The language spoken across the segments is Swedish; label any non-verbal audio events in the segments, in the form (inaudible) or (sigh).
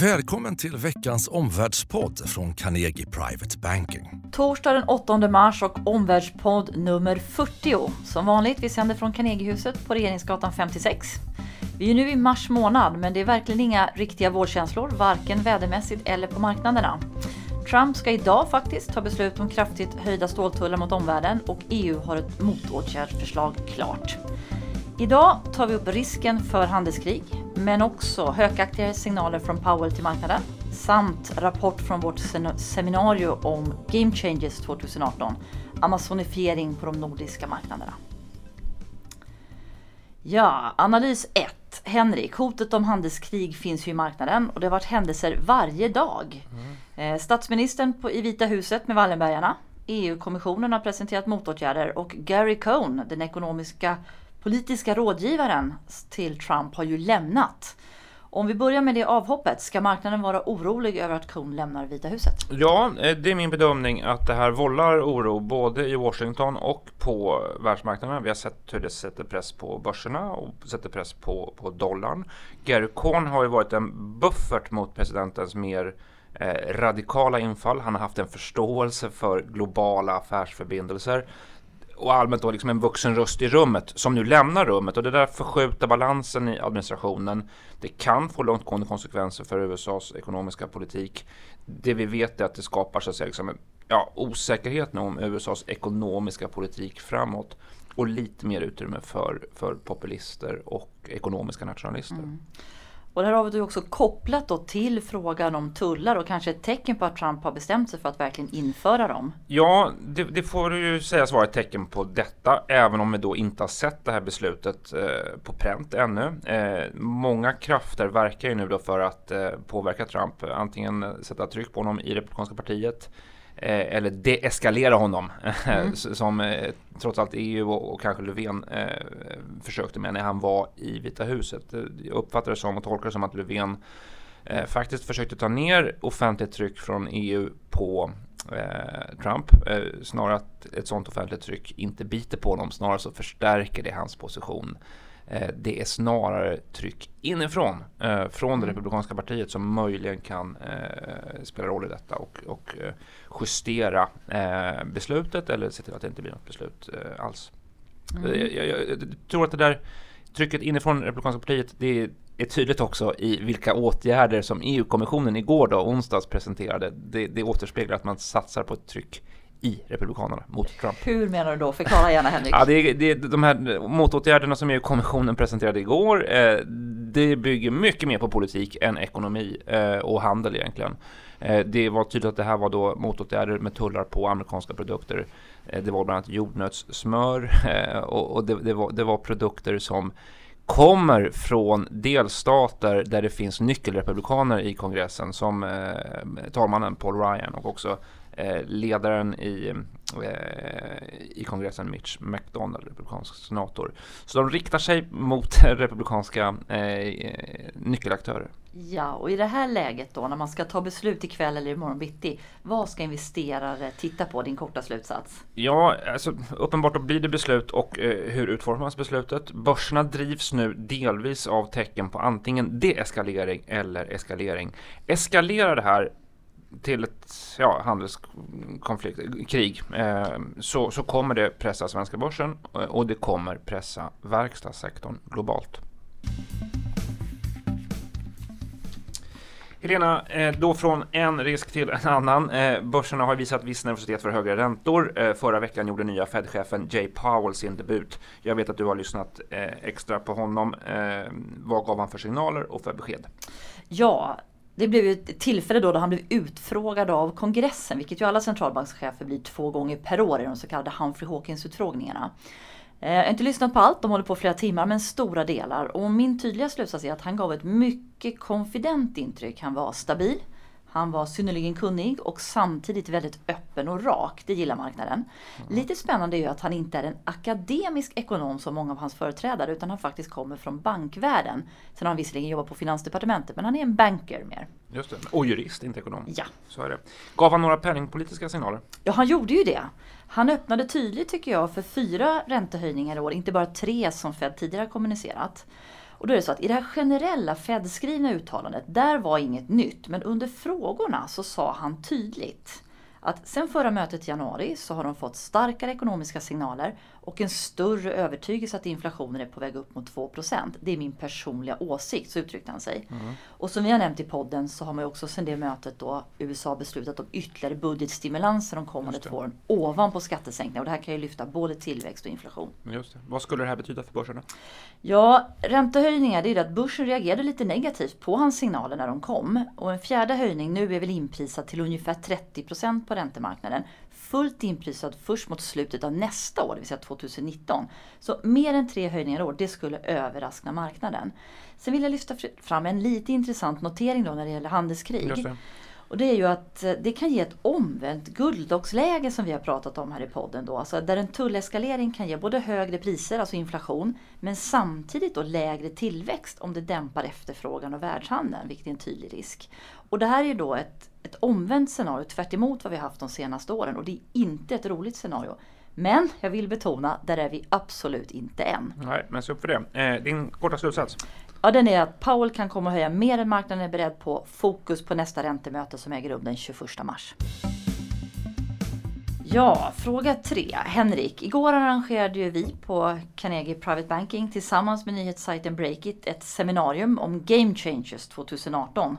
Välkommen till veckans omvärldspodd från Carnegie Private Banking. Torsdag den 8 mars och omvärldspodd nummer 40. Som vanligt, vi sänder från Carnegiehuset på Regeringsgatan 56. Vi är nu i mars månad, men det är verkligen inga riktiga vårkänslor, varken vädermässigt eller på marknaderna. Trump ska idag faktiskt ta beslut om kraftigt höjda ståltullar mot omvärlden och EU har ett motåtgärdsförslag klart. Idag tar vi upp risken för handelskrig, men också högaktiga signaler från Powell till marknaden samt rapport från vårt seminarium om Game Changes 2018, Amazonifiering på de nordiska marknaderna. Ja, analys 1. Henrik, hotet om handelskrig finns ju i marknaden och det har varit händelser varje dag. Mm. Statsministern på, i Vita huset med Wallenbergarna, EU-kommissionen har presenterat motåtgärder och Gary Cohn, den ekonomiska politiska rådgivaren till Trump har ju lämnat. Om vi börjar med det avhoppet, ska marknaden vara orolig över att Kuhn lämnar Vita huset? Ja, eh, det är min bedömning att det här vållar oro både i Washington och på världsmarknaden. Vi har sett hur det sätter press på börserna och sätter press på, på dollarn. Gary Cohn har ju varit en buffert mot presidentens mer eh, radikala infall. Han har haft en förståelse för globala affärsförbindelser och allmänt då liksom en vuxen röst i rummet som nu lämnar rummet och det där förskjuter balansen i administrationen. Det kan få långtgående konsekvenser för USAs ekonomiska politik. Det vi vet är att det skapar så att säga liksom, ja, osäkerhet nu om USAs ekonomiska politik framåt och lite mer utrymme för, för populister och ekonomiska nationalister. Mm. Och det här har vi också kopplat då till frågan om tullar och kanske ett tecken på att Trump har bestämt sig för att verkligen införa dem. Ja, det, det får ju sägas vara ett tecken på detta, även om vi då inte har sett det här beslutet eh, på pränt ännu. Eh, många krafter verkar ju nu då för att eh, påverka Trump, antingen sätta tryck på honom i Republikanska partiet eller deeskalera honom (laughs) mm. som eh, trots allt EU och, och kanske Löfven eh, försökte med när han var i Vita huset. Eh, jag uppfattar det som och tolkar det som att Löfven eh, faktiskt försökte ta ner offentligt tryck från EU på eh, Trump. snarare att ett sådant offentligt tryck inte biter på honom, snarare så förstärker det hans position Eh, det är snarare tryck inifrån, eh, från det mm. republikanska partiet som möjligen kan eh, spela roll i detta och, och justera beslutet eller se till att det inte blir något beslut alls. Mm. Jag, jag, jag, tror att det där trycket inifrån republikanska partiet det är tydligt också i vilka åtgärder som EU-kommissionen igår då, onsdags presenterade. Det, det återspeglar att man satsar på ett tryck i Republikanerna mot Trump. Hur menar du då? Förklara gärna Henrik. Ja, det är, det är de här motåtgärderna som EU-kommissionen presenterade igår. Eh, det bygger mycket mer på politik än ekonomi eh, och handel egentligen. Eh, det var tydligt att det här var då motåtgärder med tullar på amerikanska produkter. Eh, det var bland annat jordnötssmör eh, och, och det, det, var, det var produkter som kommer från delstater där det finns nyckelrepublikaner i kongressen som eh, talmannen Paul Ryan och också ledaren i, eh, i kongressen Mitch McDonald, republikansk senator. Så de riktar sig mot (laughs) republikanska eh, nyckelaktörer. Ja, och i det här läget då när man ska ta beslut ikväll eller imorgon bitti, vad ska investerare titta på? Din korta slutsats? Ja, alltså, uppenbart då blir det beslut och eh, hur utformas beslutet? Börserna drivs nu delvis av tecken på antingen deeskalering eller eskalering. Eskalerar det här till ett ja, handelskonflikt, krig, eh, så, så kommer det pressa svenska börsen eh, och det kommer pressa verkstadssektorn globalt. Helena, eh, då från en risk till en annan. Eh, börserna har visat viss nervositet för högre räntor. Förra veckan gjorde nya Fed-chefen Jay Powell sin debut. Jag vet att du har lyssnat extra på honom. Vad gav han för signaler och för besked? Ja, det blev ju ett tillfälle då, då han blev utfrågad av kongressen, vilket ju alla centralbankschefer blir två gånger per år i de så kallade Humphrey Hawkins-utfrågningarna. Eh, jag har inte lyssnat på allt, de håller på flera timmar, men stora delar. Och min tydliga slutsats är att han gav ett mycket konfident intryck. Han var stabil, han var synnerligen kunnig och samtidigt väldigt öppen och rak. Det gillar marknaden. Mm. Lite spännande är ju att han inte är en akademisk ekonom som många av hans företrädare utan han faktiskt kommer från bankvärlden. Sen har han visserligen jobbat på Finansdepartementet men han är en banker mer. Just det. Och jurist, inte ekonom. Ja. Så är det. Gav han några penningpolitiska signaler? Ja, han gjorde ju det. Han öppnade tydligt tycker jag för fyra räntehöjningar i år, inte bara tre som Fed tidigare kommunicerat. Och då är det så att i det här generella Fed-skrivna uttalandet, där var inget nytt. Men under frågorna så sa han tydligt att sen förra mötet i januari så har de fått starkare ekonomiska signaler och en större övertygelse att inflationen är på väg upp mot 2% Det är min personliga åsikt, så uttryckte han sig. Mm. Och som vi har nämnt i podden så har man ju också sedan det mötet då USA beslutat om ytterligare budgetstimulanser de kommande två åren ovanpå skattesänkningar. Och det här kan ju lyfta både tillväxt och inflation. Just det. Vad skulle det här betyda för börsen? Ja, räntehöjningar, det är att börsen reagerade lite negativt på hans signaler när de kom. Och en fjärde höjning nu är väl inprisad till ungefär 30% på räntemarknaden fullt inprisad först mot slutet av nästa år, det vill säga 2019. Så mer än tre höjningar i år, det skulle överraska marknaden. Sen vill jag lyfta fram en lite intressant notering då när det gäller handelskrig. Det. Och det är ju att eh, det kan ge ett omvänt guldlocksläge som vi har pratat om här i podden. Då. Alltså där en tulleskalering kan ge både högre priser, alltså inflation, men samtidigt då lägre tillväxt om det dämpar efterfrågan och världshandeln, vilket är en tydlig risk. Och det här är ju då ett ett omvänt scenario tvärt vad vi haft de senaste åren och det är inte ett roligt scenario. Men jag vill betona, där är vi absolut inte än. Nej, men se upp för det. Eh, din korta slutsats? Ja, den är att Powell kan komma att höja mer än marknaden är beredd på. Fokus på nästa räntemöte som äger rum den 21 mars. Ja, fråga tre. Henrik, igår arrangerade ju vi på Carnegie Private Banking tillsammans med nyhetssajten Breakit ett seminarium om Game Changers 2018.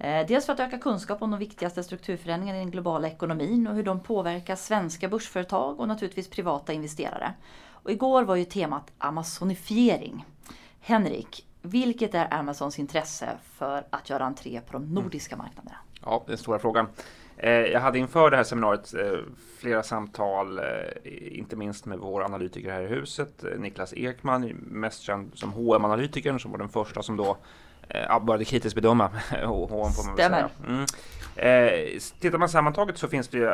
Eh, dels för att öka kunskap om de viktigaste strukturförändringarna i den globala ekonomin och hur de påverkar svenska börsföretag och naturligtvis privata investerare. Och igår var ju temat Amazonifiering. Henrik, vilket är Amazons intresse för att göra entré på de nordiska marknaderna? Ja, den stora frågan. Eh, jag hade inför det här seminariet eh, flera samtal, inte minst med vår analytiker här i huset, Niklas Ekman, mest känd som hm analytikern som var den första som då eh, började kritiskt bedöma H&M får man väl säga. Mm. Eh, tittar man sammantaget så finns det ju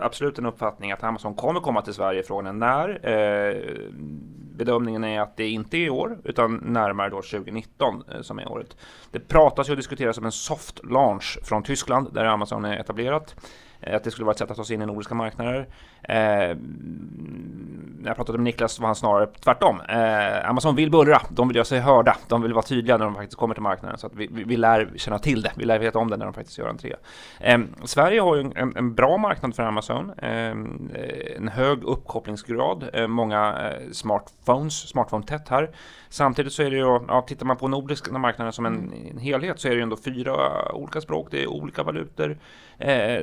absolut en uppfattning att Amazon kommer komma till Sverige. Frågan är när. Eh, bedömningen är att det inte är i år utan närmare då 2019 eh, som är året. Det pratas och diskuteras om en soft launch från Tyskland där Amazon är etablerat. Eh, att det skulle vara ett sätt att ta sig in i nordiska marknader. Eh, när jag pratade med Niklas var han snarare tvärtom. Eh, Amazon vill bullra, de vill göra sig hörda, de vill vara tydliga när de faktiskt kommer till marknaden. Så att vi, vi, vi lär känna till det, vi lär veta om det när de faktiskt gör entré. Eh, Sverige har ju en, en, bra marknad för Amazon, eh, en hög uppkopplingsgrad, eh, många eh, smartphones, smartphone-tätt här. Samtidigt så är det ju, ja, tittar man på nordiska marknaden som en, en, helhet så är det ju ändå fyra olika språk, det är olika valutor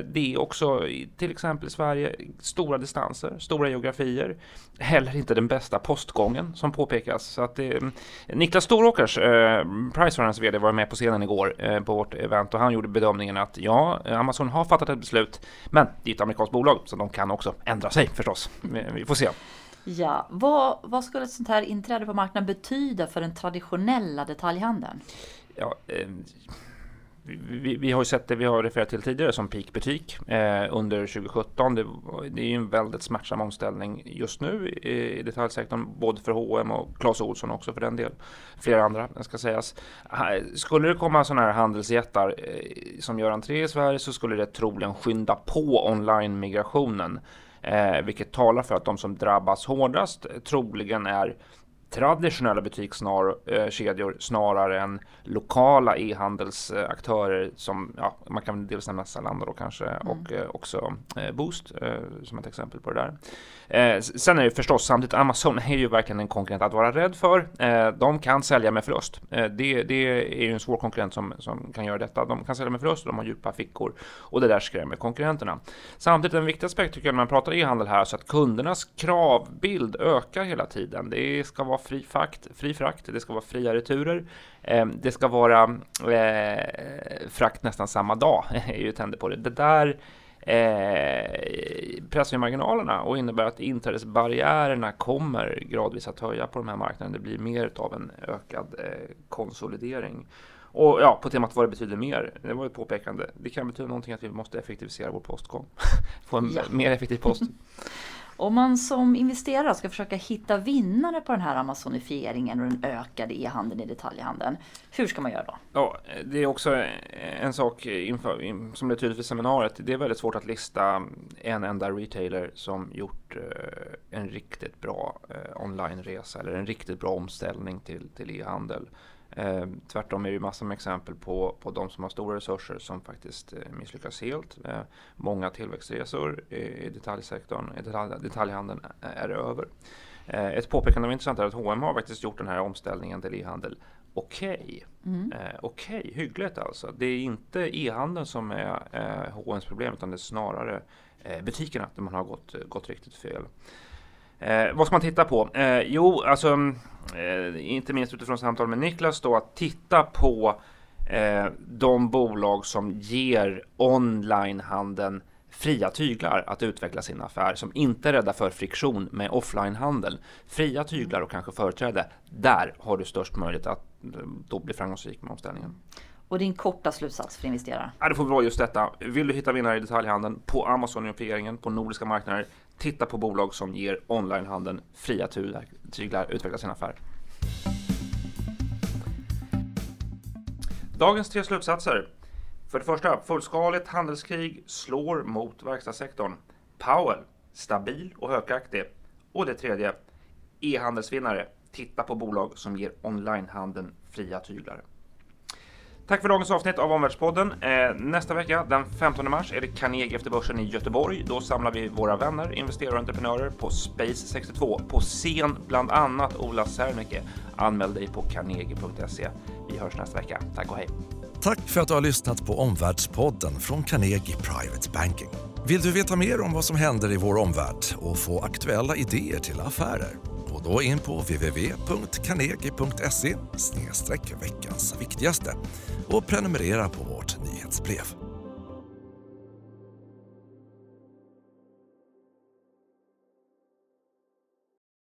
det är också till exempel i Sverige stora distanser, stora geografier. Heller inte den bästa postgången som påpekas. Så att det, Niklas Storåkers, eh, Pricerunners VD, var med på scenen igår eh, på vårt event och han gjorde bedömningen att ja, Amazon har fattat ett beslut, men det är ett amerikanskt bolag så de kan också ändra sig förstås. Vi får se. Ja, vad, vad skulle ett sånt här inträde på marknaden betyda för den traditionella detaljhandeln? Ja, eh, vi, vi, har ju sett det vi har refererat till tidigare som peakbutik eh, under 2017. Det, det är ju en väldigt smärtsam omställning just nu i, i detaljsektorn, både för H&M och Clas Ohlson också för den del. Flera andra ska sägas. Skulle det komma sådana här handelsjättar eh, som gör entré i Sverige så skulle det troligen skynda på online-migrationen. Eh, vilket talar för att de som drabbas hårdast troligen är traditionella butikskedjor snarare än lokala e-handelsaktörer som ja, man kan dels nämna Zalando då kanske mm. och eh, också eh, Boost eh, som ett exempel på det där. Eh, sen är det förstås samtidigt Amazon är ju verkligen en konkurrent att vara rädd för. Eh, de kan sälja med förlust. Eh, det, det, är ju en svår konkurrent som, som kan göra detta. De kan sälja med förlust och de har djupa fickor och det där skrämmer konkurrenterna. Samtidigt en viktig aspekt tycker jag när man pratar e-handel här så att kundernas kravbild ökar hela tiden. Det ska vara fri frakt, fri frakt det ska vara fria returer. Eh, det ska vara eh, frakt nästan samma dag, (laughs) är ju tänder på det. Det där eh, pressar marginalerna och innebär att inträdesbarriärerna kommer gradvis att höja på de här marknaderna. Det blir mer av en ökad eh, konsolidering. Och ja, på temat vad det betyder mer, det var ett påpekande. Det kan betyda någonting att vi måste effektivisera vår postgång. (laughs) Få en ja. mer effektiv post. (laughs) Om man som investerare ska försöka hitta vinnare på den här amazonifieringen och den ökade e-handeln i detaljhandeln, hur ska man göra då? Ja, det är också en sak inför, som blev tydligt vid seminariet. Det är väldigt svårt att lista en enda retailer som gjort eh, en riktigt bra eh, onlineresa eller en riktigt bra omställning till, till e-handel. Eh, tvärtom är det ju massor med exempel på, på de som har stora resurser som faktiskt eh, misslyckas helt. Eh, många tillväxtresor i detaljsektorn, i detalj, detaljhandeln är över. Eh, ett påpekande som är intressant är att H&M har faktiskt gjort den här omställningen till e-handel okej. Okay. Mm. Eh, okej, okay, hyggligt alltså. Det är inte e-handeln som är eh, H&M's problem utan det är snarare eh, butikerna där man har gått, gått riktigt fel. Vad ska man titta på? Jo, alltså eh, inte minst utifrån samtal med Niklas då att titta på eh, de bolag som ger onlinehandeln fria tyglar att utveckla sin affär som inte är rädda för friktion med offlinehandeln. Fria tyglar och kanske företräde. Där har du störst möjlighet att eh, då bli framgångsrik med omställningen. Och din korta slutsats för investerare? Ja, det får vara just detta. Vill du hitta vinnare i detaljhandeln på Amazon-unifieringen på nordiska marknader titta på bolag som ger onlinehandeln fria tyglar, utveckla sin affär. Dagens tre slutsatser. För det första, fullskaligt handelskrig slår mot verkstadssektorn. Powell, stabil och högaktig. Och det tredje, e-handelsvinnare. Titta på bolag som ger onlinehandeln fria tyglar. Tack för dagens avsnitt av Omvärldspodden. Eh, nästa vecka, den 15 mars, är det Carnegie efter börsen i Göteborg. Då samlar vi våra vänner, investerare och entreprenörer på Space 62. På scen bland annat Ola Serneke. Anmäl dig på carnegie.se. Vi hörs nästa vecka. Tack och hej. Tack för att du har lyssnat på Omvärldspodden från Carnegie Private Banking. Vill du veta mer om vad som händer i vår omvärld och få aktuella idéer till affärer? Gå då in på www.carnegie.se veckans viktigaste och prenumerera på vårt nyhetsbrev.